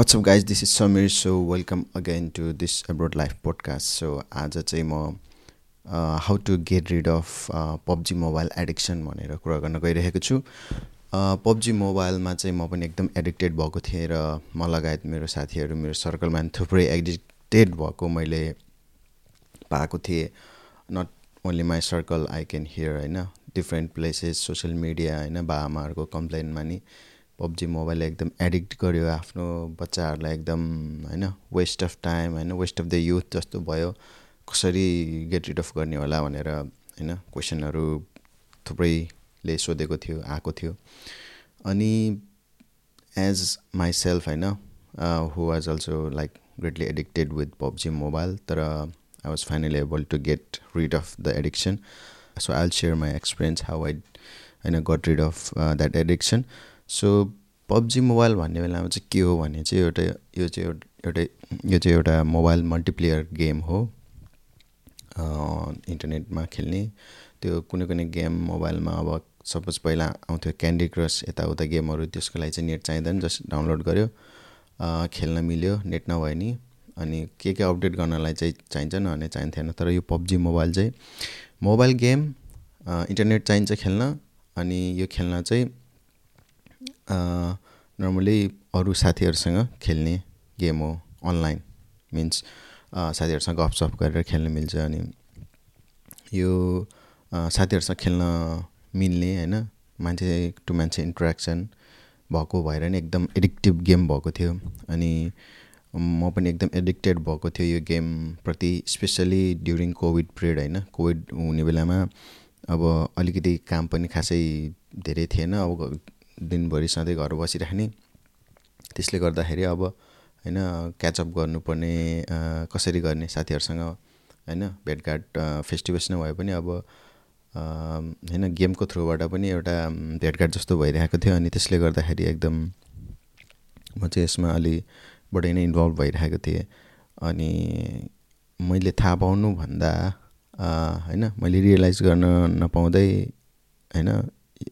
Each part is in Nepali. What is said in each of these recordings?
Up, guys? This is Samir. So, welcome again to this Abroad Life podcast. So, आज चाहिँ म how to get rid of PUBG mobile addiction भनेर कुरा गर्न गइरहेको छु पब्जी मोबाइलमा चाहिँ म पनि एकदम एडिक्टेड भएको थिएँ र म लगायत मेरो साथीहरू मेरो सर्कलमा थुप्रै एडिक्टेड भएको मैले पाएको थिएँ not only my circle I can hear होइन डिफ्रेन्ट प्लेसेस सोसियल मिडिया होइन बाबामाहरूको कम्प्लेनमा नि पब्जी मोबाइल एकदम एडिक्ट गर्यो आफ्नो बच्चाहरूलाई एकदम होइन वेस्ट अफ टाइम होइन वेस्ट अफ द युथ जस्तो भयो। कसरी गेट रिड अफ गर्ने होला भनेर होइन क्वेसनहरू थुप्रैले सोधेको थियो आएको थियो। अनि एज माइ सेल्फ होइन who was also like greatly addicted with PUBG mobile तर I was finally able to get rid of the addiction so I will share my experience how I होइन got rid of that addiction so PUBG mobile भन्ने बेलामा चाहिँ के हो भने चाहिँ एउटा यो चाहिँ एउटा यो चाहिँ एउटा मोबाइल मल्टिप्लेयर गेम हो। इन्टरनेटमा खेल्ने। त्यो कुनै कुनै गेम मोबाइलमा अब सपोज पहिला आउँथ्यो क्यान्डी क्रस यताउता गेमहरू त्यसको लागि चाहिँ नेट चाहिँदैन जस्ट डाउनलोड गऱ्यो खेल्न मिल्यो नेट नभए नि। अनि के के अपडेट गर्नलाई चाहिँ चाहिन्छ नभने चाहिन्थेन। तर यो पब्जी मोबाइल चाहिँ मोबाइल गेम इन्टरनेट चाहिन्छ खेल्न। अनि यो खेल्न चाहिँ नर्मली अरू साथीहरूसँग खेल्ने गेम हो अनलाइन मिन्स साथीहरूसँग गफसफ गरेर खेल्न मिल्छ अनि यो साथीहरूसँग खेल्न मिल्ने होइन मान्छे टु मान्छे इन्ट्रेक्सन भएको भएर नै एकदम एडिक्टिभ गेम भएको थियो अनि म पनि एकदम एडिक्टेड भएको थियो यो गेमप्रति स्पेसली ड्युरिङ कोभिड पिरियड होइन। कोभिड हुने बेलामा अब अलिकति काम पनि खासै धेरै थिएन अब दिनभरि सधैँ घर बसिराख्ने त्यसले गर्दाखेरि अब होइन क्याचअप गर्नुपर्ने कसरी गर्ने साथीहरूसँग होइन भेटघाट फेस टु फेस नभए पनि अब होइन गेमको थ्रुबाट पनि एउटा भेटघाट जस्तो भइरहेको थियो अनि त्यसले गर्दाखेरि एकदम म चाहिँ यसमा अलि बढी नै इन्भल्भ भइरहेको थिएँ। अनि मैले थाहा पाउनुभन्दा होइन मैले रियलाइज गर्न नपाउँदै होइन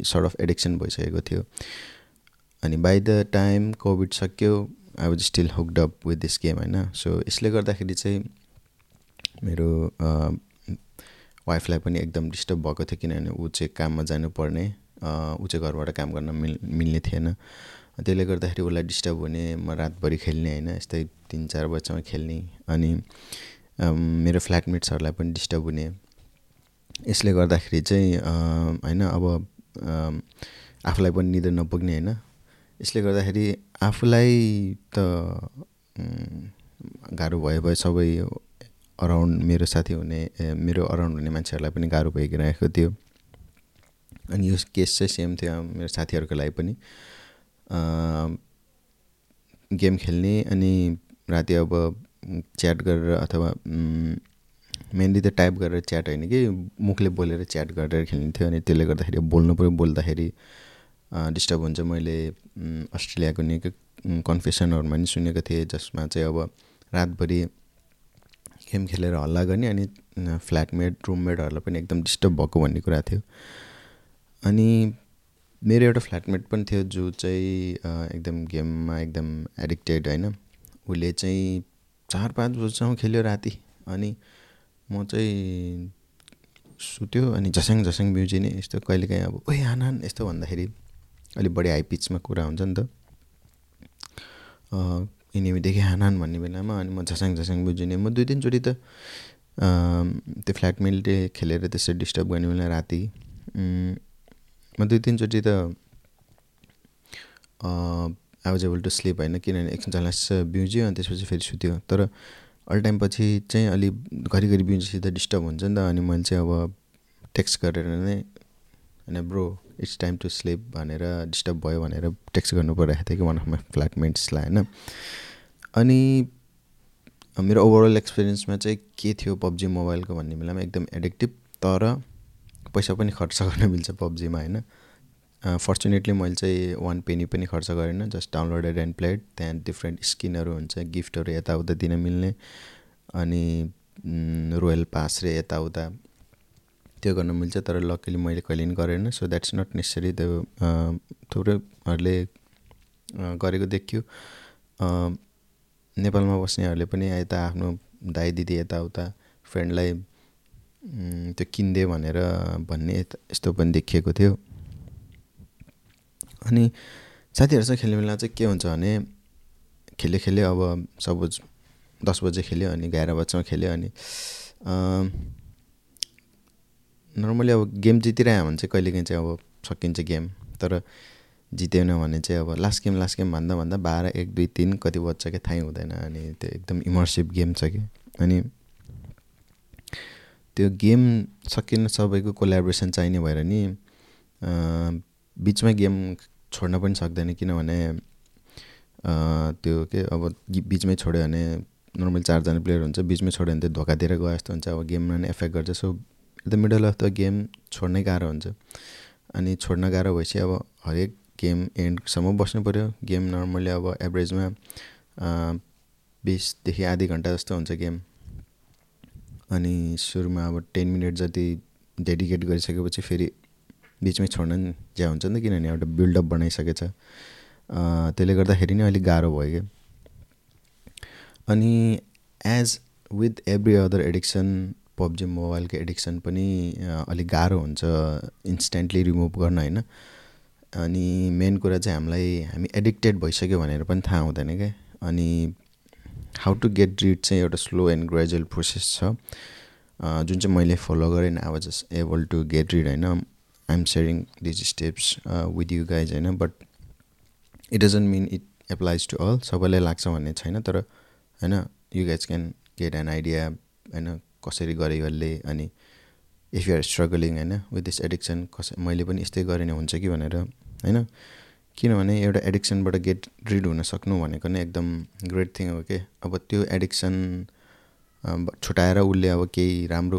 सर्ट अफ एडिक्सन भइसकेको थियो। अनि बाई द टाइम कोभिड सक्यो I was still hooked up with this game होइन? सो यसले गर्दाखेरि चाहिँ मेरो वाइफलाई पनि एकदम डिस्टर्ब भएको थियो किनभने ऊ चाहिँ काममा जानुपर्ने ऊ चाहिँ घरबाट काम गर्न मिल मिल्ने थिएन। त्यसले गर्दाखेरि उसलाई डिस्टर्ब हुने म रातभरि खेल्ने होइन? यस्तै तिन चार बजीसम्म खेल्ने। अनि मेरो फ्ल्याटमेट्सहरूलाई पनि डिस्टर्ब हुने। यसले गर्दाखेरि चाहिँ होइन? अब आफूलाई पनि निद्रा नपुग्ने होइन। यसले गर्दाखेरि आफूलाई त गाह्रो भयो भयो सबै अराउन्ड मेरो साथी हुने मेरो अराउन्ड हुने मान्छेहरूलाई पनि गाह्रो भइरहेको थियो। अनि यो केस चाहिँ सेम थियो मेरो साथीहरूको लागि पनि। गेम खेल्ने अनि राति अब च्याट गरेर अथवा मेनली त टाइप गरेर च्याट होइन कि मुखले बोलेर च्याट गरेर खेल्ने थियो अनि त्यसले गर्दाखेरि बोल्नु पऱ्यो बोल्दाखेरि डिस्टर्ब हुन्छ। मैले अस्ट्रेलियाको निकै कन्फेसनहरूमा पनि सुनेको थिएँ जसमा चाहिँ अब रातभरि गेम खेलेर हल्ला गर्ने अनि फ्ल्याटमेट रुममेटहरूलाई पनि एकदम डिस्टर्ब भएको भन्ने कुरा थियो। अनि मेरो एउटा फ्ल्याटमेट पनि थियो जो चाहिँ एकदम गेममा एकदम एडिक्टेड होइन। उसले चाहिँ चार पाँच बजीसम्म खेल्यो राति। अनि म चाहिँ सुत्यो अनि झस्याङ झस्याङ नै यस्तो कहिलेकाहीँ अब ओइ हान यस्तो भन्दाखेरि अलिक बढी हाई पिचमा कुरा हुन्छ नि त। एनिमीदेखि हान भन्ने बेलामा अनि म झस्याङ झस्याङ बिउजिने म दुई तिनचोटि त त्यो फ्ल्याटमेटले खेलेर त्यसरी डिस्टर्ब गर्ने बेला राति म दुई तिनचोटि त I was able to sleep होइन? किनभने एकछिन झलास बिउज्यो अनि त्यसपछि फेरि सुत्यो। तर अल टाइम पछि चाहिँ अलि घरिघरि बिउजेपछि त डिस्टर्ब हुन्छ नि त अनि मैले चाहिँ अब टेक्स्ट गरेर नै होइन bro it's time to sleep भनेर डिस्टर्ब भयो भनेर टेक्स्ट गर्नु परिरहेको थियो कि वान अफ माई फ्ल्याटमेट्सलाई होइन? अनि मेरो ओभरअल एक्सपिरियन्समा चाहिँ के थियो पब्जी मोबाइलको भन्ने बेलामा एकदम एडिक्टिभ तर पैसा पनि खर्च गर्न मिल्छ पब्जीमा होइन? फर्चुनेटली मैले चाहिँ वान पेनी पनि खर्च गरेन जस्ट डाउनलोडेड एन्ड प्लेड त्यहाँ डिफ्रेन्ट स्किनहरू हुन्छ गिफ्टहरू यताउता दिन मिल्ने अनि रोयल पास रे यताउता। त्यो गर्न मिल्छ तर लकिली मैले कहिले पनि गरेन सो द्याट्स नट नेसेसरी त्यो थुप्रैहरूले गरेको देखियो। नेपालमा बस्नेहरूले पनि यता आफ्नो दाइ दिदी यताउता फ्रेन्डलाई त्यो किनिदे भनेर भन्ने यस्तो पनि देखिएको थियो। अनि साथीहरूसँग खेल्ने बेला चाहिँ के हुन्छ भने खेल्यो खेल्यो अब सपोज दस बजे खेल्यो अनि एघार बजीसम्म खेल्यो अनि नर्मली अब गेम जितिरह्यो भने चाहिँ कहिलेकाहीँ चाहिँ अब सकिन्छ गेम तर जितेन भने चाहिँ अब लास्ट गेम लास्ट गेम भन्दा भन्दा बाह्र एक दुई तिन कति बज्छ क्या थाहै हुँदैन अनि त्यो एकदम इमर्सिभ गेम छ कि। अनि त्यो गेम सकिन सबैको कोलाब्रेसन चाहिने भएर नि बिचमै गेम छोड्न पनि सक्दैन किनभने त्यो के अब बिचमै छोड्यो भने नर्मली चारजना प्लेयर हुन्छ बिचमै छोड्यो भने त्यो धोका दिएर गयो जस्तो हुन्छ अब गेममा नै एफेक्ट गर्छ। So the middle of the game छोड्नै गाह्रो हुन्छ। अनि छोड्न गाह्रो भएपछि अब हरेक गेम एन्डसम्म बस्नु पऱ्यो गेम नर्मली अब एभरेजमा बिसदेखि आधी घन्टा जस्तो हुन्छ गेम। अनि सुरुमा अब टेन मिनट जति डेडिकेट गरिसकेपछि फेरि बिचमै छोड्न ज्या हुन्छ नि त किनभने एउटा बिल्डअप बनाइसकेछ। त्यसले गर्दाखेरि नै अलिक गाह्रो भयो क्या अनि as with every other addiction PUBG मोबाइलको एडिक्सन पनि अलिक गाह्रो हुन्छ इन्स्ट्यान्टली रिमुभ गर्न होइन? अनि मेन कुरा चाहिँ हामीलाई हामी एडिक्टेड भइसक्यो भनेर पनि थाहा हुँदैन क्या अनि हाउ टु गेट रिड चाहिँ एउटा स्लो एन्ड ग्रेजुअल प्रोसेस छ। जुन चाहिँ मैले फलो गरेँ अब just able to get rid होइन? I am sharing these steps with you guys होइन? But it doesn't mean it applies to all सबैलाई लाग्छ भन्ने छैन तर होइन you guys can get an idea होइन कसरी गरे यसले अनि इफ युआर स्ट्रगलिङ होइन विथ दिस एडिक्सन कस मैले पनि यस्तै गरेँ नि हुन्छ कि भनेर होइन? किनभने एउटा एडिक्सनबाट गेट रिड हुन सक्नु भनेको नै एकदम ग्रेट थिङ हो कि अब त्यो एडिक्सन छुट्याएर उसले अब केही राम्रो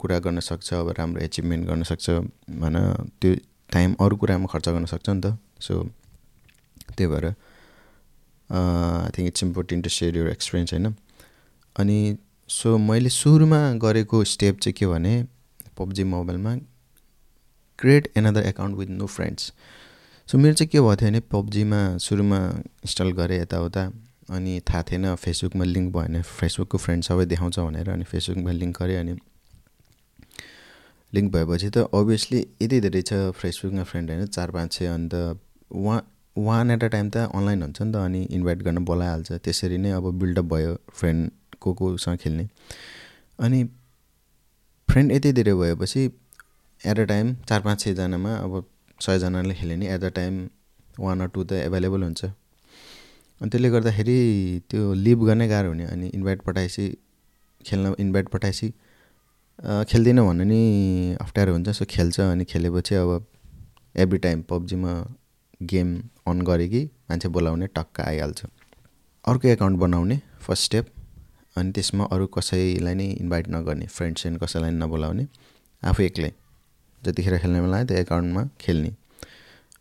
कुरा गर्न सक्छ अब राम्रो एचिभमेन्ट गर्न सक्छ भन त्यो टाइम अरू कुरामा खर्च गर्न सक्छ नि त। सो त्यही भएर I think it's important to share your experience होइन? अनि सो मैले सुरुमा गरेको स्टेप चाहिँ के भने पब्जी मोबाइलमा create another account with no friends so मेरो चाहिँ के भएको थियो भने पब्जीमा सुरुमा इन्स्टल गरेँ यताउता अनि थाहा थिएन फेसबुकमा लिङ्क भयो भने फेसबुकको फ्रेन्ड सबै देखाउँछ भनेर अनि फेसबुकमा लिङ्क गरेँ अनि लिङ्क भएपछि त अभियसली यति धेरै छ फेसबुकमा फ्रेन्ड होइन चार पाँच छ अन्त one one at a time त अनलाइन हुन्छ नि त अनि इन्भाइट गर्न बोलाइहाल्छ। त्यसरी नै अब बिल्डअप भयो फ्रेन्ड को कोसँग खेल्ने। अनि फ्रेन्ड यति धेरै भएपछि एट अ टाइम चार पाँच छजनामा अब सयजनाले खेल्यो भने at a time one or two त एभाइलेबल हुन्छ। अनि त्यसले गर्दाखेरि त्यो लिभ गर्नै गाह्रो हुने अनि इन्भाइट पठाएपछि खेल्न इन्भाइट पठाएपछि खेल्दिनँ भन्नु नि अप्ठ्यारो हुन्छ सो खेल्छ अनि खेलेपछि अब एभ्री टाइम पब्जीमा गेम अन गरे कि मान्छे बोलाउने टक्क आइहाल्छ। अर्को एकाउन्ट बनाउने फर्स्ट स्टेप अनि त्यसमा अरू कसैलाई नै इन्भाइट नगर्ने फ्रेन्ड सेन्ड कसैलाई नबोलाउने आफू एक्लै जतिखेर खेल्ने बेला त्यो एकाउन्टमा खेल्ने।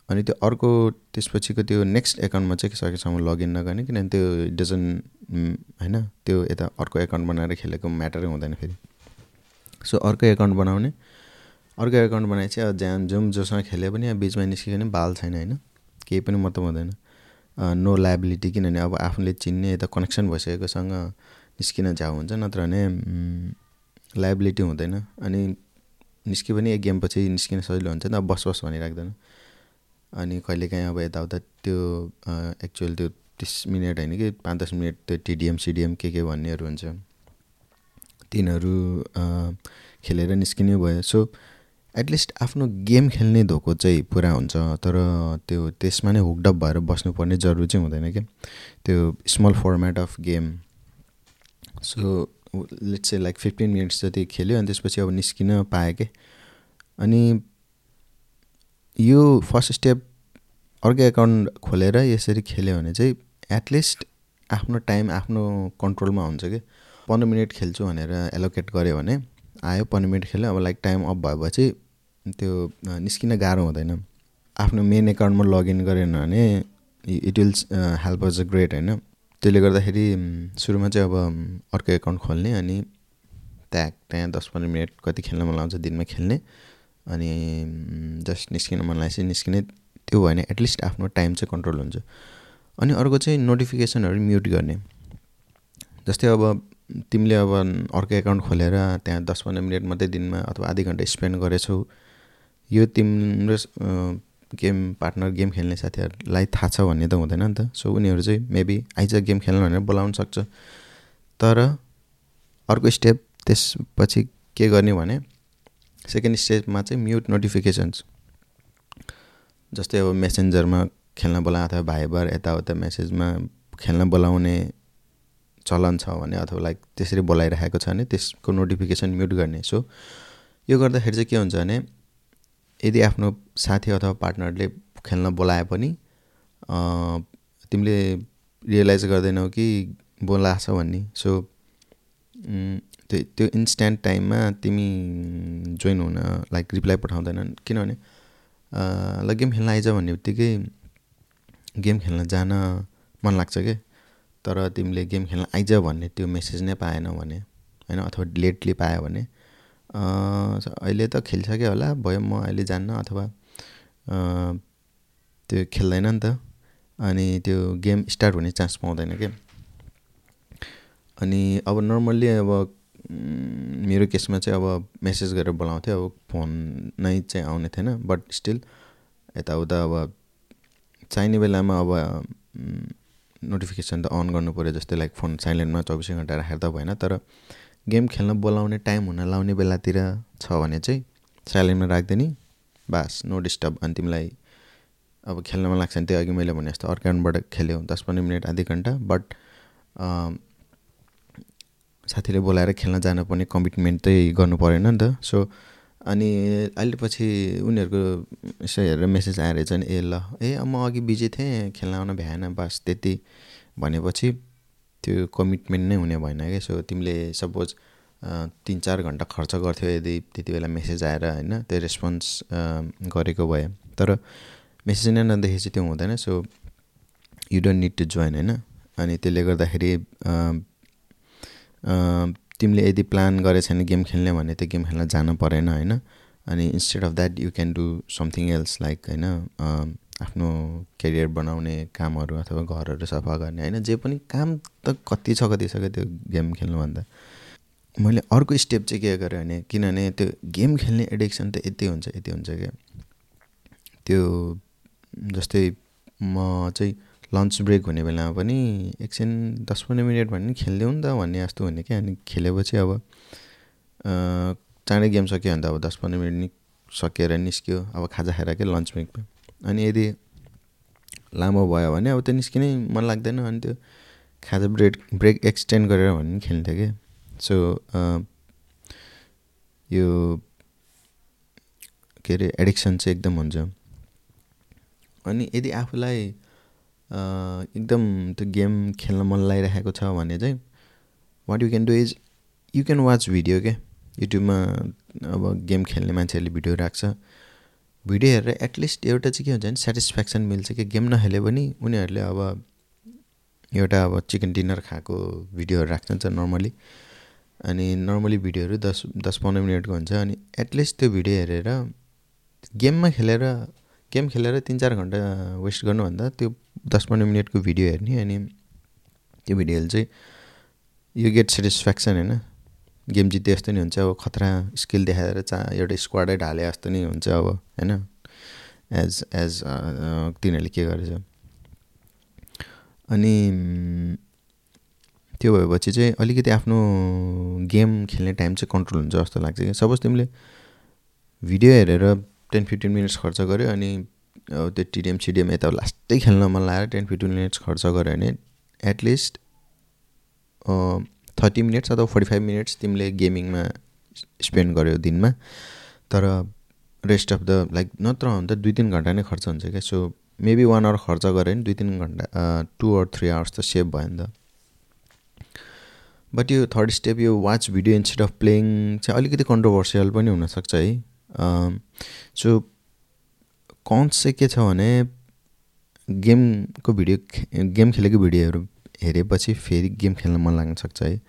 अनि त्यो अर्को त्यसपछिको त्यो नेक्स्ट एकाउन्टमा चाहिँ सकेसम्म लगइन नगर्ने किनभने त्यो डजन होइन त्यो यता अर्को एकाउन्ट बनाएर खेलेको म्याटरै हुँदैन फेरि। सो अर्को एकाउन्ट बनाउने। अर्को एकाउन्ट बनाए चाहिँ अब जहाँ जाउँ जोसँग खेले पनि अब बिचमा निस्कियो भने बाल छैन होइन। केही पनि मतलब हुँदैन। नो लाइबिलिटी किनभने अब आफूले चिन्ने यता कनेक्सन भइसकेकोसँग निस्किन झ्याउ हुन्छ नत्र भने लाइबिलिटी हुँदैन। अनि निस्क्यो भने एक गेमपछि निस्किन सजिलो हुन्छ नि अब बस बस भनिराख्दैन। अनि कहिलेकाहीँ अब यताउता त्यो एक्चुअल त्यो तिस मिनट होइन कि पाँच दस मिनट त्यो टिडिएम सिडिएम के के भन्नेहरू हुन्छ। तिनीहरू खेलेर निस्किने भयो। सो एटलिस्ट आफ्नो गेम खेल्ने धोको चाहिँ पुरा हुन्छ तर त्यो त्यसमा नै हुकडप भएर बस्नुपर्ने जरुरी चाहिँ हुँदैन क्या त्यो small format of game so let's चाहिँ लाइक फिफ्टिन मिनट्स जति खेल्यो अनि त्यसपछि अब निस्किन पाएँ कि? अनि यो फर्स्ट स्टेप अर्कै एकाउन्ट खोलेर यसरी खेल्यो भने चाहिँ एटलिस्ट आफ्नो टाइम आफ्नो कन्ट्रोलमा हुन्छ कि? पन्ध्र मिनट खेल्छु भनेर एलोकेट गऱ्यो भने आयो पन्ध्र मिनट खेल्यो अब लाइक टाइम अफ भएपछि त्यो निस्किन गाह्रो हुँदैन। आफ्नो मेन एकाउन्टमा लगइन गरेन भने it will help us a great होइन? त्यसले गर्दाखेरि सुरुमा चाहिँ अब अर्को एकाउन्ट खोल्ने अनि त्यहाँ त्यहाँ दस पन्ध्र मिनट कति खेल्न मन लाउँछ दिनमा खेल्ने अनि जस्ट निस्किन मन लागेपछि निस्किने त्यो भयो भने एटलिस्ट आफ्नो टाइम चाहिँ कन्ट्रोल हुन्छ। अनि अर्को चाहिँ नोटिफिकेसनहरू म्युट गर्ने। जस्तै अब तिमीले अब अर्को एकाउन्ट खोलेर त्यहाँ दस पन्ध्र मिनट मात्रै दिनमा अथवा आधी घन्टा स्पेन्ड गरेछौ यो तिम्रो गेम पार्टनर गेम खेल्ने साथीहरूलाई थाहा छ भन्ने त हुँदैन नि त। सो उनीहरू चाहिँ मेबी आइज गेम खेल्नु भनेर बोलाउनु सक्छ। तर अर्को स्टेप त्यसपछि के गर्ने भने सेकेन्ड स्टेपमा चाहिँ म्युट नोटिफिकेसन्स जस्तै अब मेसेन्जरमा खेल्न बोला अथवा भाइबर यताउता मेसेजमा खेल्न बोलाउने चलन छ भने अथवा लाइक त्यसरी बोलाइरहेको छ भने त्यसको नोटिफिकेसन म्युट गर्ने। सो यो गर्दाखेरि चाहिँ के हुन्छ भने यदि आफ्नो साथी अथवा पार्टनरले खेल्न बोलाए पनि तिमीले रियलाइज गर्दैनौ कि बोलाछ भन्ने। सो त्यो त्यो इन्स्ट्यान्ट टाइममा तिमी जोइन हुन लाइक रिप्लाई पठाउँदैनन्। किनभने ल गेम खेल्न आइज भन्ने बित्तिकै गेम खेल्न जान मन लाग्छ क्या तर तिमीले गेम खेल्न आइज भन्ने त्यो मेसेज नै पाएनौ भने होइन अथवा लेटली पायो भने अहिले त खेलिसक्यो होला भयो म अहिले जान्न अथवा त्यो खेल्दैन नि त अनि त्यो गेम स्टार्ट हुने चान्स पाउँदैन क्या अनि अब नर्मल्ली अब मेरो केसमा चाहिँ अब मेसेज गरेर बोलाउँथ्यो अब फोन नै चाहिँ आउने थिएन बट स्टिल यताउता अब चाहिने बेलामा अब नोटिफिकेसन त अन गर्नु पऱ्यो जस्तै लाइक फोन साइलेन्टमा चौबिसै घन्टा राखेर त भएन तर गेम खेल्न बोलाउने टाइम हुन लाउने बेलातिर छ भने चाहिँ साइलेन्टमा राखिदिने। बास नो डिस्टर्ब अनि तिमीलाई अब खेल्न मन लाग्छ भने त्यही अघि मैले भने जस्तो अर्काउन्टबाट खेल्यो दस पन्ध्र मिनट आधी घन्टा। बट साथीले बोलाएर खेल्न जानुपर्ने कमिटमेन्ट चाहिँ गर्नु परेन नि त। सो अनि अहिले पछि उनीहरूको यसो हेरेर मेसेज आएर चाहिँ ए ल ए म अघि बिजी थिएँ खेल्न आउन भ्याएन बस त्यति भनेपछि त्यो कमिटमेन्ट नै हुने भएन क्या। सो तिमीले सपोज तिन चार घन्टा खर्च गर्थ्यौ यदि त्यति बेला मेसेज आएर होइन त्यो रेस्पोन्स गरेको भए। तर मेसेज नै नदेखि चाहिँ त्यो हुँदैन। So you don't need to join होइन? अनि त्यसले गर्दाखेरि तिमीले यदि प्लान गरेको छैन गेम खेल्ने भने त्यो गेम खेल्न जानु परेन होइन? अनि instead of that you can do something else like होइन आफ्नो करियर बनाउने कामहरू अथवा घरहरू सफा गर्ने होइन? जे पनि काम त कति छ कति छ त्यो गेम खेल्नुभन्दा। मैले अर्को स्टेप चाहिँ के गरेँ भने किनभने त्यो गेम खेल्ने एडिक्सन त यति हुन्छ यति हुन्छ क्या। त्यो जस्तै म चाहिँ लन्च ब्रेक हुने बेलामा पनि एकछिन दस पन्ध्र मिनट भने खेलिदेऊ नि त भन्ने जस्तो हुने क्या। अनि खेलेपछि अब चाँडै गेम सक्यो भने त अब दस पन्ध्र मिनट सकेर निस्क्यो। अब खाजा खाएर क्या लन्च ब्रेकमा अनि यदि लामो भयो भने अब त्यो निस्किनै मन लाग्दैन। अनि त्यो खाजा ब्रेक ब्रेक एक्सटेन्ड गरेर भन्ने पनि खेल्थ्यो क्या सो यो के अरे एडिक्सन चाहिँ एकदम हुन्छ। अनि यदि आफूलाई एकदम त्यो गेम खेल्न मन लागिरहेको छ भने चाहिँ what you can do is you can watch video क्या युट्युबमा अब गेम खेल्ने मान्छेहरूले भिडियो राख्छ। भिडियो हेरेर एटलिस्ट एउटा चाहिँ के हुन्छ भने सेटिस्फ्याक्सन मिल्छ कि गेम नखेले पनि उनीहरूले अब एउटा अब चिकन डिनर खाएको भिडियोहरू राख्छ नर्मली अनि नर्मली भिडियोहरू दस दस पन्ध्र मिनटको हुन्छ। अनि एटलिस्ट त्यो भिडियो हेरेर गेममा खेलेर गेम खेलेर तिन चार घन्टा वेस्ट गर्नुभन्दा त्यो दस पन्ध्र मिनटको भिडियो हेर्ने अनि त्यो भिडियोले चाहिँ यु गेट सेटिस्फ्याक्सन होइन। गेम जिते जस्तो नि हुन्छ अब खतरा स्किल देखाएर चा एउटा स्क्वाडै ढाले जस्तो नि हुन्छ अब होइन? एज एज तिनीहरूले के गरेछ? अनि त्यो भएपछि चाहिँ अलिकति आफ्नो गेम खेल्ने टाइम चाहिँ कन्ट्रोल हुन्छ जस्तो लाग्छ कि सपोज तिमीले भिडियो हेरेर टेन फिफ्टिन मिनट्स खर्च गऱ्यो अनि त्यो टिडिएम सिडिएम यता लास्टै खेल्न मन लागेर टेन फिफ्टिन मिनट्स खर्च गऱ्यो भने एटलिस्ट थर्टी मिनट्स अथवा फोर्टी फाइभ मिनट्स तिमीले गेमिङमा स्पेन्ड गर्यो दिनमा। तर रेस्ट अफ द लाइक नत्र भने त दुई तिन घन्टा नै खर्च हुन्छ क्या। सो मेबी वान आवर खर्च गऱ्यो भने दुई तिन घन्टा टु अर थ्री आवर्स त सेभ भयो नि त। बट यो थर्ड स्टेप यो watch video instead of playing चाहिँ अलिकति कन्ट्रोभर्सियल पनि हुनसक्छ है। सो कन्स चाहिँ के छ भने गेमको भिडियो गेम खेलेको भिडियोहरू हेरेपछि फेरि गेम खेल्न मन लाग्न सक्छ है।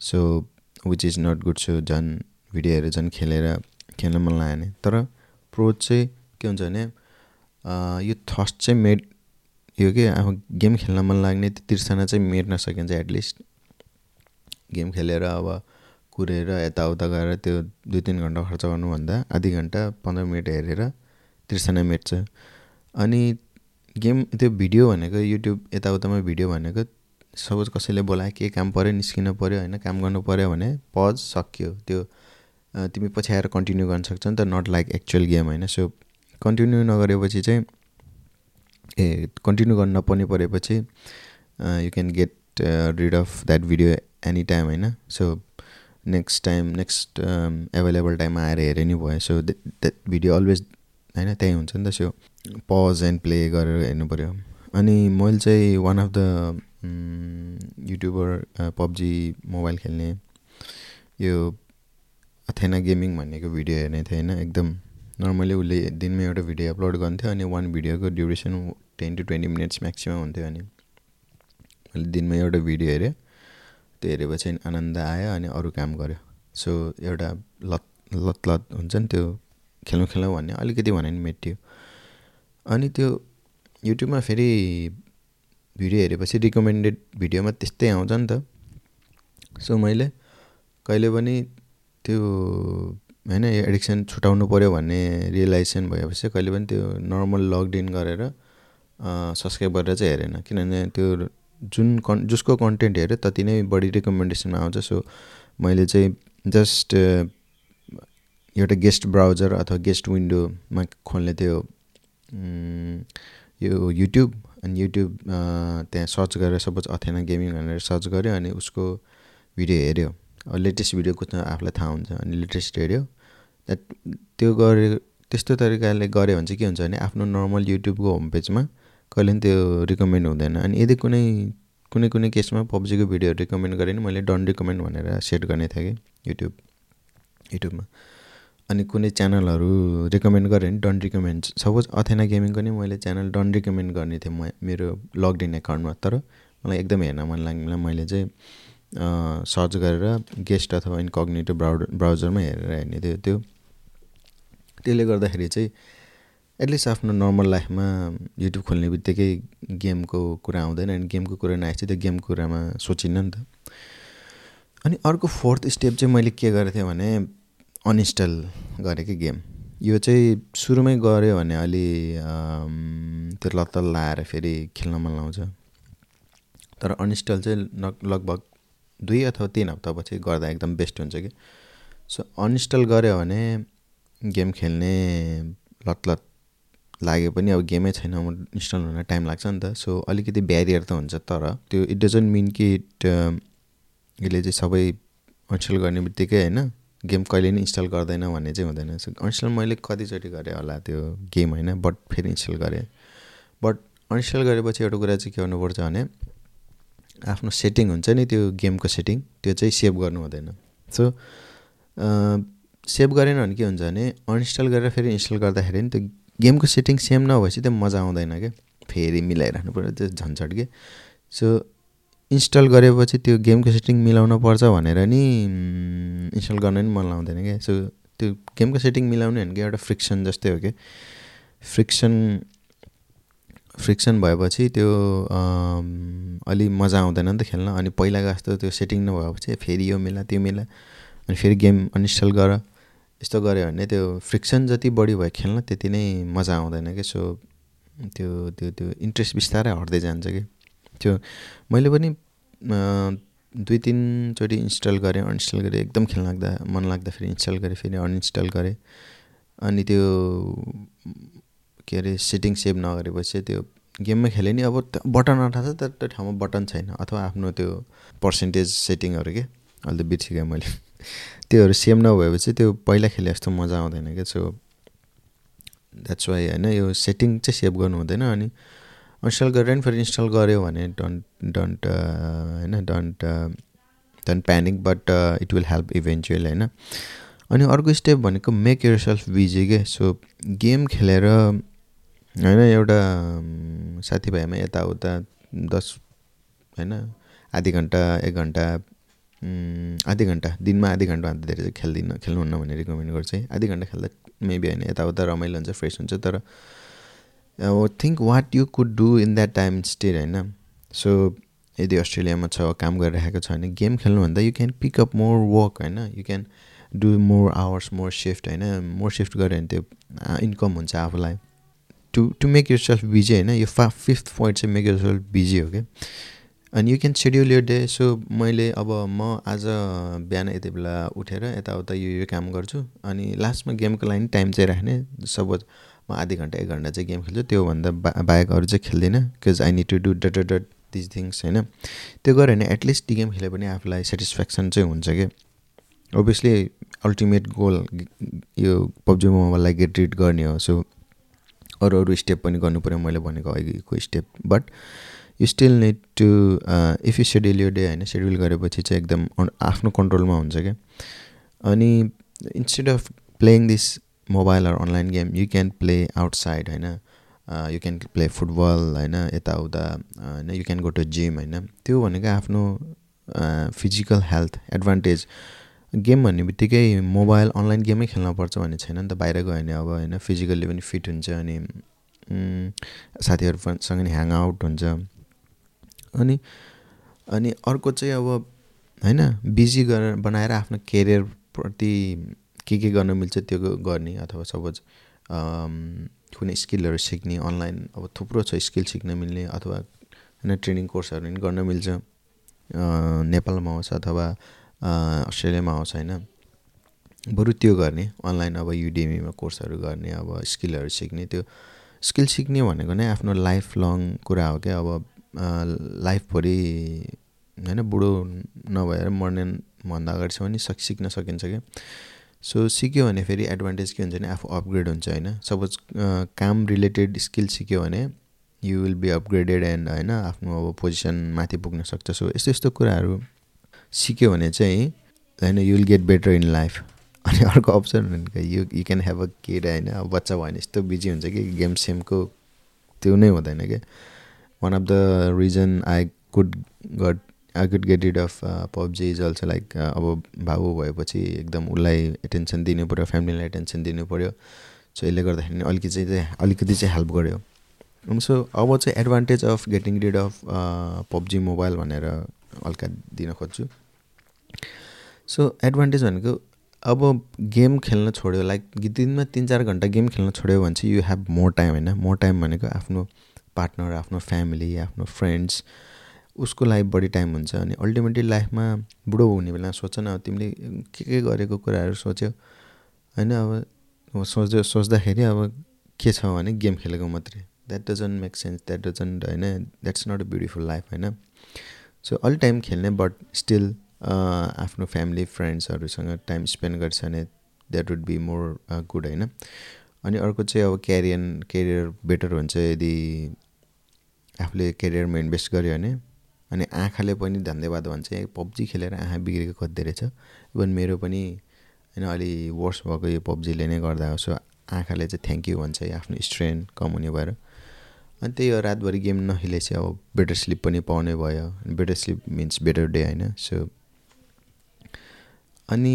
So which is not good so झन् भिडियोहरू झन् खेलेर खेल्न मन लाग्यो भने। तर प्रो चाहिँ के हुन्छ भने यो थस्ट चाहिँ मेड यो के अब गेम खेल्न मन लाग्ने त्यो तिर्सना चाहिँ मेट्न सकिन्छ एटलिस्ट गेम खेलेर अब कुरेर यताउता गएर त्यो दुई तिन घन्टा खर्च गर्नुभन्दा आधी घन्टा पन्ध्र मिनट हेरेर तिर्सना मेट्छ अनि गेम त्यो भिडियो भनेको युट्युब यताउतामा भिडियो भनेको सपोज कसैले बोलायो के काम पऱ्यो निस्किनु पऱ्यो होइन काम गर्नु पऱ्यो भने पज सक्यो। त्यो तिमी पछि आएर कन्टिन्यू गर्न सक्छ नि त नट लाइक एक्चुअल गेम होइन? सो कन्टिन्यू नगरेपछि चाहिँ ए कन्टिन्यू गर्न नपर्ने परेपछि you can get rid of that video any time होइन? So next time next available टाइममा आएर हेरे नि भयो सो द्याट भिडियो अलवेज होइन त्यहीँ हुन्छ नि त सो पज एन्ड प्ले गरेर हेर्नु पऱ्यो। अनि मैले चाहिँ one of the YouTuber PUBG mobile खेल्ने यो अथेना गेमिङ भन्नेको भिडियो हेर्ने थिएँ होइन एकदम। नर्मली उसले दिनमा एउटा भिडियो अपलोड गर्थ्यो अनि one भिडियोको duration ten to twenty minutes maximum हुन्थ्यो अनि। मैले दिनमा एउटा भिडियो हेरेँ। त्यो हेरेपछि आनन्द आयो अनि अरू काम गऱ्यो सो एउटा लत लत लत हुन्छ नि त्यो खेल्नु खेल्नु भन्ने अलिकति भने पनि मेटियो। अनि त्यो युट्युबमा फेरि भिडियो हेरेपछि रिकमेन्डेड भिडियोमा त्यस्तै आउँछ नि त। सो मैले कहिले पनि त्यो होइन एडिक्सन छुटाउनु पऱ्यो भन्ने रियलाइजेसन भएपछि कहिले पनि त्यो नर्मल लगइन गरेर सब्सक्राइब गरेर चाहिँ हेरेन। किनभने त्यो जुन कन् जसको कन्टेन्ट हेऱ्यो त्यति नै बढी रिकमेन्डेसनमा आउँछ। सो मैले चाहिँ जस्ट एउटा गेस्ट ब्राउजर अथवा गेस्ट विन्डोमा खोल्ने त्यो यो युट्युब अनि युट्युब त्यहाँ सर्च गरेर सपोज अथेना गेमिङ भनेर सर्च गऱ्यो अनि उसको भिडियो हेऱ्यो। लेटेस्ट भिडियो कुद्न आफूलाई थाहा हुन्छ अनि लेटेस्ट हेऱ्यो। त्यो गरे त्यस्तो तरिकाले गऱ्यो भने चाहिँ के हुन्छ भने आफ्नो नर्मल युट्युबको होम पेजमा कहिले पनि त्यो रिकमेन्ड हुँदैन। अनि यदि कुनै कुनै कुनै केसमा पब्जीको भिडियोहरू रिकमेन्ड गरेँ भने मैले डन रिकमेन्ड भनेर सेट गर्ने थिएँ कि युट्युब युट्युबमा अनि कुनै च्यानलहरू रिकमेन्ड गरेँ भने डन रिकमेन्ड सपोज अथेना गेमिङको नि मैले च्यानल डन रिकमेन्ड गर्ने थिएँ म मेरो लगइन एकाउन्टमा। तर मलाई एकदम हेर्न मन लाग्ने मैले चाहिँ सर्च गरेर गेस्ट अथवा इन्कग्नेटिभ ब्राउ ब्राउजरमा हेरेर हेर्ने थियो। त्यो त्यसले गर्दाखेरि चाहिँ एटलिस्ट आफ्नो नर्मल लाइफमा युट्युब खोल्ने बित्तिकै गेमको कुरा आउँदैन अनि गेमको कुरा नआएपछि त्यो गेमको कुरामा सोचिनँ नि त। अनि अर्को फोर्थ स्टेप चाहिँ मैले के गरेको थिएँ भने अनइन्स्टल गरेँ कि गेम। यो चाहिँ सुरुमै गऱ्यो भने अलि त्यो लत्तल लाएर फेरि खेल्न मन लाउँछ तर अनइन्स्टल चाहिँ लगभग दुई अथवा तिन हप्तापछि गर्दा एकदम बेस्ट हुन्छ कि। सो अनइन्स्टल गऱ्यो भने गेम खेल्ने लत लाग्यो पनि अब गेमै छैन इन्स्टल हुन टाइम लाग्छ नि त। सो अलिकति ब्यारियर त हुन्छ तर त्यो इट डजन्ट मिन कि इट यसले चाहिँ सबै अनइन्स्टल गर्ने बित्तिकै होइन गेम कहिले पनि इन्स्टल गर्दैन भन्ने चाहिँ हुँदैन। सो अनइन्स्टल मैले कतिचोटि गरेँ होला त्यो गेम होइन बट फेरि इन्स्टल गरेँ। बट अनइन्स्टल गरेपछि एउटा कुरा चाहिँ के गर्नुपर्छ भने आफ्नो सेटिङ हुन्छ नि त्यो गेमको सेटिङ त्यो चाहिँ सेभ गर्नु हुँदैन। सो सेभ गरेन भने के हुन्छ भने अनइन्स्टल गरेर फेरि इन्स्टल गर्दाखेरि नि त्यो गेमको सेटिङ सेम नभएपछि त्यो मजा आउँदैन क्या। फेरि मिलाइराख्नु पऱ्यो त्यो झन्झट के। सो इन्स्टल गरेपछि त्यो गेमको सेटिङ मिलाउनु पर्छ भनेर नि इन्स्टल गर्न पनि मन लाउँदैन क्या। सो त्यो गेमको सेटिङ मिलाउने भनेको एउटा फ्रिक्सन जस्तै हो कि फ्रिक्सन फ्रिक्सन भएपछि त्यो अलि मजा आउँदैन नि त खेल्न। अनि पहिलाको जस्तो त्यो सेटिङ नभएपछि फेरि यो मिला त्यो मिला। अनि फेरि गेम अनइन्स्टल गर। यस्तो गऱ्यो भने त्यो फ्रिक्सन जति बढी भयो खेल्न त्यति नै मजा आउँदैन कि? सो त्यो त्यो त्यो इन्ट्रेस्ट बिस्तारै हट्दै जान्छ कि? त्यो मैले पनि दुई तिनचोटि इन्स्टल गरेँ अनइन्स्टल गरेँ एकदम खेल्न लाग्दा मन लाग्दा फेरि इन्स्टल गरेँ फेरि अनइन्स्टल गरेँ। अनि त्यो के अरे सेटिङ सेभ नगरेपछि त्यो गेममा खेलेँ नि अब बटन अठाएको छ तर त्यो ठाउँमा बटन छैन अथवा आफ्नो त्यो पर्सेन्टेज सेटिङहरू के? अहिले त बिर्सिगएँ मैले। त्योहरू सेम नभएपछि त्यो पहिला खेले जस्तो मजा आउँदैन क्या सो द्याट्स वाइ होइन यो सेटिङ चाहिँ सेभ गर्नु हुँदैन अनि इन्स्टल गरेर नि फेरि इन्स्टल गऱ्यो भने डन्ट डन्ट होइन don't don't panic but it will help eventually होइन। अनि अर्को स्टेप भनेको मेक यर सेल्फ बिजी के सो गेम खेलेर होइन एउटा साथीभाइमा यताउता दस होइन आधी घन्टा एक घन्टा आधी घन्टा दिनमा आधी घन्टाभन्दा धेरै चाहिँ खेल्दिनँ खेल्नुहुन्न भन्ने रिकमेन्ड गर्छु है। आधी घन्टा खेल्दा मेबी होइन यताउता रमाइलो हुन्छ फ्रेस हुन्छ तर think what you could do in that time still होइन? सो यदि अस्ट्रेलियामा छ काम गरिरहेको छ भने गेम खेल्नुभन्दा you can pick up more work होइन? You can do more hours more shift होइन? मोर सिफ्ट गऱ्यो भने त्यो इन्कम हुन्छ आफूलाई। To to make yourself busy होइन? यो फा फिफ्थ पोइन्ट चाहिँ मेक युर सेल्फ बिजी हो क्या अनि you can schedule your day so मैले अब म आज बिहान यति बेला उठेर यताउता यो यो काम गर्छु। अनि लास्टमा गेमको लागि टाइम चाहिँ राख्ने। सपोज म आधी घन्टा एक घन्टा चाहिँ गेम खेल्छु। त्योभन्दा बा बाहेक अरू चाहिँ खेल्दिनँ। Because I need to do that that these things होइन। त्यो गऱ्यो भने एटलिस्ट टी गेम खेले पनि आफूलाई सेटिस्फ्याक्सन चाहिँ हुन्छ कि? ओभियसली अल्टिमेट गोल यो पब्जी मोबाइललाई गेट रिड गर्ने हो। सो अरू अरू स्टेप पनि पऱ्यो मैले भनेको अघिको step but you still need to if you schedule यो डे होइन सेड्युल गरेपछि चाहिँ एकदम आफ्नो कन्ट्रोलमा हुन्छ क्या। अनि instead of playing this mobile or online game you can play outside होइन यु क्यान प्ले फुटबल होइन यताउता होइन you can go to gym होइन। त्यो भनेको आफ्नो फिजिकल हेल्थ एडभान्टेज गेम भन्ने बित्तिकै मोबाइल अनलाइन गेमै खेल्नुपर्छ भन्ने छैन नि त बाहिर गयो भने अब होइन फिजिकल्ली पनि फिट हुन्छ अनि साथीहरूसँग नि ह्याङ आउट हुन्छ। अनि अनि अर्को चाहिँ अब होइन बिजी गरेर बनाएर आफ्नो केरियरप्रति के के गर्न मिल्छ त्यो गर्ने अथवा सपोज कुनै स्किलहरू सिक्ने अनलाइन अब थुप्रो छ स्किल सिक्न मिल्ने अथवा होइन ट्रेनिङ कोर्सहरू पनि गर्न मिल्छ। नेपालमा होस् अथवा अस्ट्रेलियामा होस् होइन। बरु त्यो गर्ने अनलाइन अब युडिमीमा कोर्सहरू गर्ने अब स्किलहरू सिक्ने त्यो स्किल सिक्ने भनेको नै आफ्नो लाइफ लङ कुरा हो क्या। अब लाइफभरि होइन बुढो नभएर मर्ने भन्दा अगाडिसम्म नि सक सिक्न सकिन्छ क्या। सो सिक्यो भने फेरि एडभान्टेज के हुन्छ भने आफू अपग्रेड हुन्छ होइन। सपोज काम रिलेटेड स्किल सिक्यो भने you will be upgraded and होइन आफ्नो अब पोजिसन माथि पुग्न सक्छ। सो यस्तो यस्तो कुराहरू सिक्यो भने चाहिँ होइन you will get better in life अनि अर्को अप्सन भनेको you you can have a kid होइन बच्चा भयो भने यस्तो बिजी हुन्छ कि गेम सेमको त्यो नै हुँदैन क्या। One of the reason I could got I could get rid of PUBG is also like अब भाउ भएपछि एकदम उसलाई एटेन्सन दिनु पऱ्यो फ्यामिलीलाई एटेन्सन दिनु पऱ्यो सो यसले गर्दाखेरि अलिकति चाहिँ अलिकति चाहिँ हेल्प गर्यो। सो अब चाहिँ advantage of getting rid of PUBG mobile भनेर हल्का दिन खोज्छु। सो एडभान्टेज भनेको अब गेम खेल्न छोड्यो लाइक दिनमा तिन चार घन्टा गेम खेल्न छोड्यो भने चाहिँ यु हेभ मोर टाइम होइन? मोर टाइम भनेको आफ्नो पार्टनर आफ्नो फ्यामिली आफ्नो फ्रेन्ड्स उसको लागि बढी टाइम हुन्छ अनि अल्टिमेटली लाइफमा बुढो हुने बेला सोच न तिमीले के के गरेको कुराहरू सोच्यो? होइन अब सोच्यो सोच्दाखेरि अब के छ भने गेम खेलेको मात्रै। That doesn't make sense that doesn't होइन that's not a beautiful life होइन? सो अल टाइम खेल्ने बट स्टिल आफ्नो फ्यामिली फ्रेन्ड्सहरूसँग टाइम स्पेन्ड गर्छ भने that would be more good होइन? अनि अर्को चाहिँ अब क्यारियर केरियर बेटर हुन्छ यदि आफूले केरियरमा इन्भेस्ट गर्यो भने। अनि आँखाले पनि धन्यवाद भन्छ पब्जी खेलेर आँखा बिग्रेको कति रहेछ इभन मेरो पनि होइन अलि वर्स भएको यो पब्जीले नै गर्दा सो आँखाले चाहिँ थ्याङ्क यू भन्छ आफ्नो स्ट्रेन कम हुने भएर। अनि त्यही हो रातभरि गेम नखेलेपछि अब बेटर स्लिप पनि पाउने भयो। Better sleep means better day होइन। सो अनि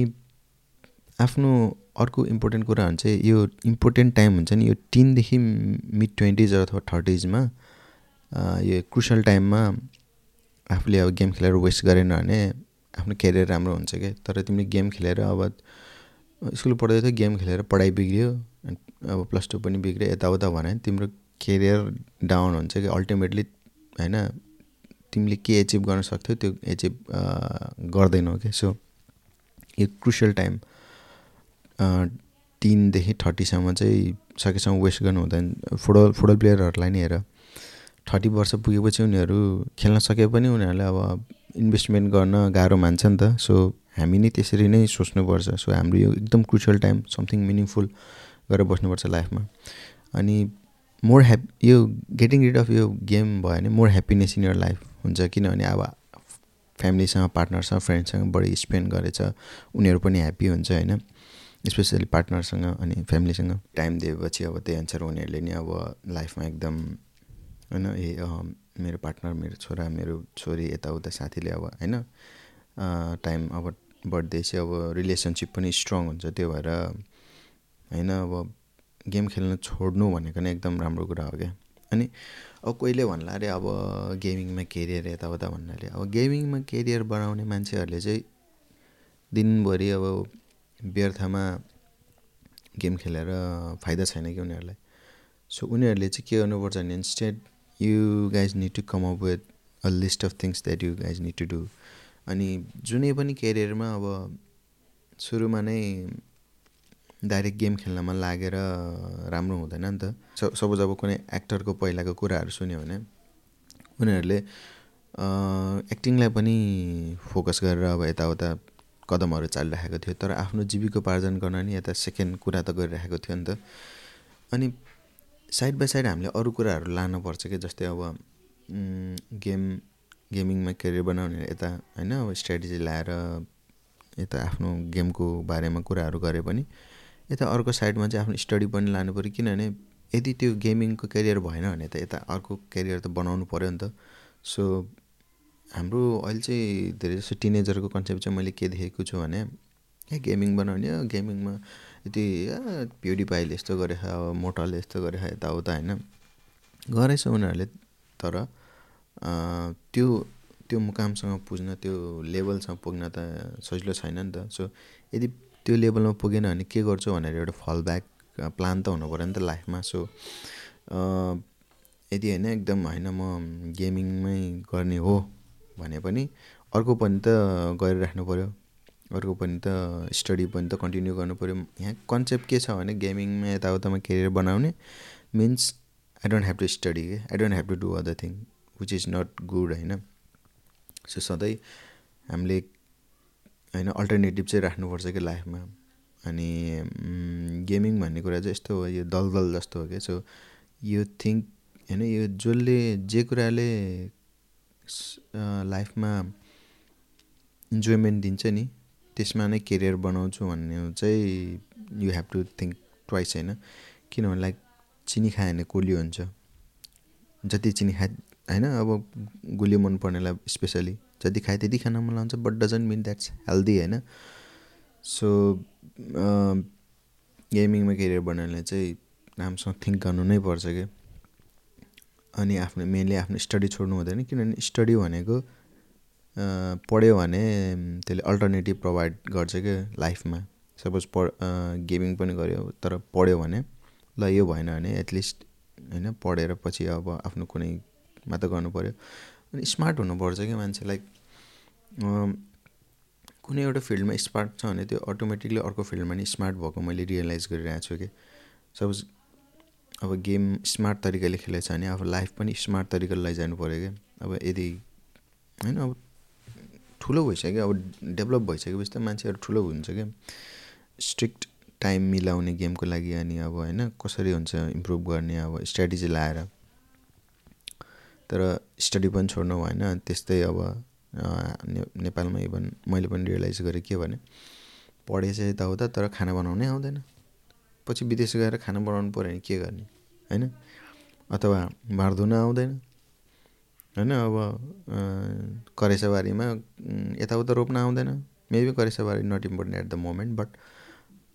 आफ्नो अर्को इम्पोर्टेन्ट कुराहरू चाहिँ यो इम्पोर्टेन्ट टाइम हुन्छ नि यो टिनदेखि मिड ट्वेन्टिज अथवा थर्टिजमा यो क्रुसल टाइममा आफूले अब गेम खेलेर वेस्ट गरेन भने आफ्नो क्यारियर राम्रो हुन्छ क्या। तर तिमीले गेम खेलेर अब स्कुल पढ्दै थियो गेम खेलेर पढाइ बिग्रियो अब प्लस टू पनि बिग्रियो यताउता भने तिम्रो केरियर डाउन हुन्छ कि। अल्टिमेटली होइन तिमीले के एचिभ गर्न सक्थ्यौ त्यो एचिभ गर्दैनौ क्या। सो यो क्रुसियल टाइम टिनदेखि थर्टीसम्म चाहिँ सकेसम्म वेस्ट गर्नु हुँदैन। फुटबल फुटबल प्लेयरहरूलाई नि हेर। थर्टी वर्ष पुगेपछि उनीहरू खेल्न सके पनि उनीहरूले अब इन्भेस्टमेन्ट गर्न गाह्रो मान्छ नि त। सो हामी नै त्यसरी नै सोच्नुपर्छ। सो हाम्रो यो एकदम क्रुसियल टाइम समथिङ मिनिङफुल गरेर बस्नुपर्छ लाइफमा। अनि मोर ह्याप यो गेटिङ रिड अफ यो गेम भयो भने more happiness in your life हुन्छ। किनभने अब फ्यामिलीसँग पार्टनरसँग फ्रेन्डसँग बढी स्पेन्ड गरेछ। उनीहरू पनि ह्याप्पी हुन्छ होइन? स्पेसली पार्टनरसँग अनि फ्यामिलीसँग टाइम दिएपछि अब त्यही अनुसार उनीहरूले नि अब लाइफमा एकदम होइन ए मेरो पार्टनर मेरो छोरा मेरो छोरी यताउता साथीले अब होइन टाइम अब बढ्दै चाहिँ अब रिलेसनसिप पनि स्ट्रङ हुन्छ। त्यो भएर होइन अब गेम खेल्न छोड्नु भनेको नै एकदम राम्रो कुरा हो क्या। अनि अब कोहीले भन्ला अरे अब गेमिङमा केरियर यताउता भन्नाले अब गेमिङमा केरियर बनाउने मान्छेहरूले चाहिँ दिनभरि अब व्यर्थमा गेम खेलेर फाइदा छैन कि उनीहरूलाई? सो उनीहरूले चाहिँ के गर्नुपर्छ भने instead you guys need to come up with a list of things that you guys need to do अनि जुनै पनि केरियरमा अब सुरुमा नै डाइरेक्ट गेम खेल्नमा लागेर राम्रो हुँदैन नि त। सपोज अब कुनै एक्टरको पहिलाको कुराहरू सुन्यो भने उनीहरूले एक्टिङलाई पनि फोकस गरेर अब यताउता कदमहरू चालिराखेको थियो तर आफ्नो जीविकोपार्जन गर्न नि यता सेकेन्ड कुरा त गरिराखेको थियो नि त। अनि साइड बाई साइड हामीले अरू कुराहरू लानुपर्छ कि जस्तै अब गेम गेमिङमा करियर बनाउने यता होइन अब स्ट्राटेजी ल्याएर यता आफ्नो गेमको बारेमा कुराहरू गरे पनि यता अर्को साइडमा चाहिँ आफ्नो स्टडी पनि लानु पऱ्यो किनभने यदि त्यो गेमिङको करियर भएन भने त यता अर्को करियर त बनाउनु पऱ्यो नि त। सो हाम्रो अहिले चाहिँ धेरै जस्तो टिनेजरको कन्सेप्ट चाहिँ मैले के देखेको छु भने ए गेमिङ बनाउने गेमिङमा यति प्युडिपाईले यस्तो गरेछ अब मोटलले यस्तो गरेछ यताउता होइन। गरेछ उनीहरूले तर त्यो त्यो मुकामसँग पुग्न त्यो लेभलसँग पुग्न त सजिलो छैन नि त। सो यदि त्यो लेभलमा पुगेन भने के गर्छु भनेर एउटा फल ब्याक प्लान त हुनु पऱ्यो नि त लाइफमा। सो यदि होइन एकदम होइन म गेमिङमै गर्ने हो भने पनि अर्को पनि त गरिराख्नु पऱ्यो अर्को पनि त स्टडी पनि त कन्टिन्यू गर्नु पऱ्यो यहाँ कन्सेप्ट के छ भने गेमिङमा यताउतामा केरियर बनाउने means I don't have to study के I don't have to do other thing which is not good होइन? सो सधैँ हामीले होइन अल्टरनेटिभ चाहिँ राख्नुपर्छ कि लाइफमा। अनि गेमिङ भन्ने कुरा चाहिँ यस्तो हो यो दलदल जस्तो हो क्या। सो यो थिङ्क होइन यो जसले जे कुराले लाइफमा इन्जोयमेन्ट दिन्छ नि। त्यसमा नै केरियर बनाउँछु भन्ने चाहिँ you have to think twice होइन? किनभने लाइक चिनी खायो भने कोलियो हुन्छ। जति चिनी खाए होइन? अब गुलियो मन पर्नेलाई स्पेसली जति खाए त्यति खान मन लाग्छ but doesn't mean that's healthy होइन? सो गेमिङमा केरियर बनाउनेलाई चाहिँ राम्रोसँग थिङ्क गर्नु नै पर्छ क्या अनि आफ्नो मेनली आफ्नो स्टडी छोड्नु हुँदैन किनभने स्टडी भनेको पढ्यो भने त्यसले अल्टरनेटिभ प्रोभाइड गर्छ क्या लाइफमा सपोज पढ गेमिङ पनि गऱ्यो तर पढ्यो भने ल यो भएन भने एटलिस्ट होइन पढेर पछि अब आफ्नो कुनैमा त गर्नु पऱ्यो अनि स्मार्ट हुनुपर्छ क्या मान्छे लाइक कुनै एउटा फिल्डमा स्मार्ट छ भने त्यो अटोमेटिकली अर्को फिल्डमा नि स्मार्ट भएको मैले रियलाइज गरिरहेको छु कि। सपोज अब गेम स्मार्ट तरिकाले खेलेको छ भने अब लाइफ पनि स्मार्ट तरिकाले लैजानु पऱ्यो क्या अब यदि होइन अब ठुलो भइसक्यो अब डेभलप भइसकेपछि त मान्छेहरू ठुलो हुन्छ क्या स्ट्रिक्ट टाइम मिलाउने गेमको लागि अनि अब होइन कसरी हुन्छ इम्प्रुभ गर्ने अब स्ट्राटेजी लाएर। तर स्टडी पनि छोड्नु भएन त्यस्तै अब ने नेपालमा इभन मैले पनि रियलाइज गरेँ के भने पढे चाहिँ यताउता तर खाना बनाउनै आउँदैन। पछि विदेश गएर खाना बनाउनु पऱ्यो भने के गर्ने? होइन? अथवा भाँड धुन आउँदैन होइन? अब करेसाबारीमा यताउता रोप्न आउँदैन? Maybe करेसाबारी not important at the moment but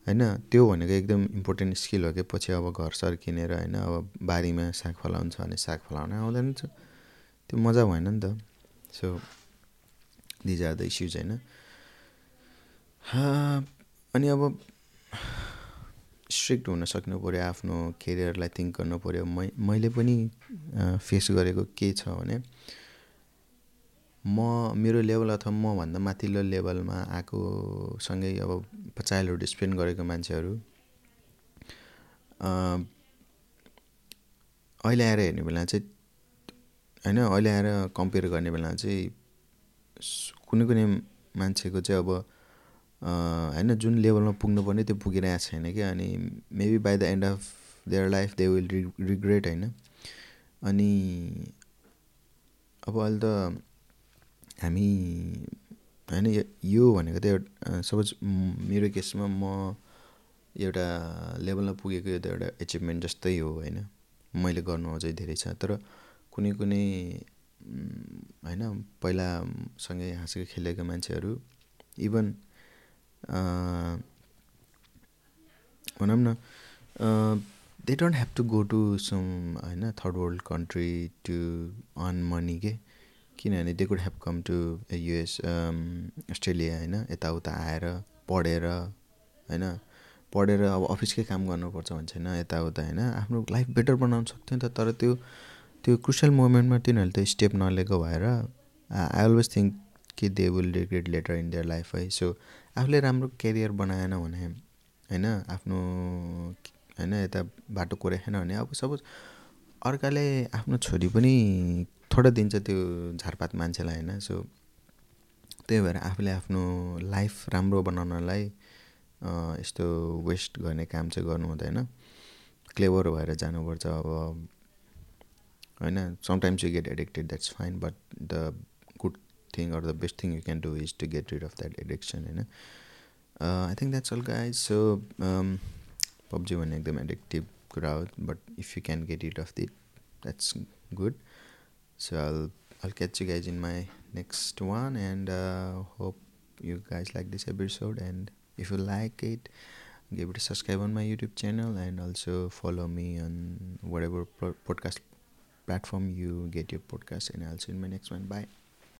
होइन? त्यो भनेको एकदम इम्पोर्टेन्ट स्किल हो कि पछि अब घर सर किनेर होइन? अब बारीमा साग फलाउँछ भने साग फलाउन आउँदैन त्यो मजा भएन नि त। So these are the issues होइन? अनि अब स्ट्रिक्ट हुन सक्नु पऱ्यो आफ्नो केरियरलाई थिङ्क गर्नु पऱ्यो मै मैले पनि फेस गरेको के छ भने म मेरो लेभल अथवा मभन्दा माथिल्लो लेभलमा आएको सँगै अब चाइल्डहुड स्पेन्ड गरेको मान्छेहरू अहिले आएर हेर्ने बेला चाहिँ होइन अहिले आएर कम्पेयर गर्ने बेला चाहिँ कुनै कुनै मान्छेको चाहिँ अब होइन जुन लेभलमा पुग्नुपर्ने त्यो पुगिरहेको छैन क्या। अनि maybe by the end of their life they will re regret होइन। अनि अब अहिले त हामी होइन यो भनेको त एउटा सपोज मेरो केसमा म एउटा लेभलमा पुगेको यो त एउटा एचिभमेन्ट जस्तै हो होइन। मैले गर्नु अझै धेरै छ। तर कुनै कुनै होइन पहिला सँगै हाँसेको खेलेको मान्छेहरू इभन भनौँ न. They don't have to go to some होइन third world country to earn money के किनभने they could have come to US Australia होइन यताउता आएर पढेर होइन पढेर अब अफिसकै काम गर्नुपर्छ भने छैन यताउता होइन आफ्नो लाइफ बेटर बनाउनु सक्थ्यो नि त तर त्यो त्यो क्रुसियल मोमेन्टमा तिनीहरूले त स्टेप नलिएको भएर आई अलवेज थिङ्क कि they will regret later in their life है। सो आफूले राम्रो केरियर बनाएन भने होइन आफ्नो होइन यता बाटो कोरेखेन भने अब सपोज अर्काले आफ्नो छोरी पनि थोरै दिन्छ त्यो झारपात मान्छेलाई होइन। सो त्यही भएर आफूले आफ्नो लाइफ राम्रो बनाउनलाई यस्तो वेस्ट गर्ने काम चाहिँ गर्नु हुँदैन। क्लेभर भएर जानुपर्छ अब। होइन sometimes you get addicted that's fine but the good thing or the best thing you can do is to get rid of that addiction होइन I think that's all guys so PUBG भन्ने एकदम एडिक्टिभ कुरा हो but if you can get rid of this that's good so I'll I'll catch you guys in my next one and uh, hope you guys like this episode and if you like it give it a subscribe on my youtube channel and also follow me on whatever podcast platform you get your podcast and i'll see you in my next one bye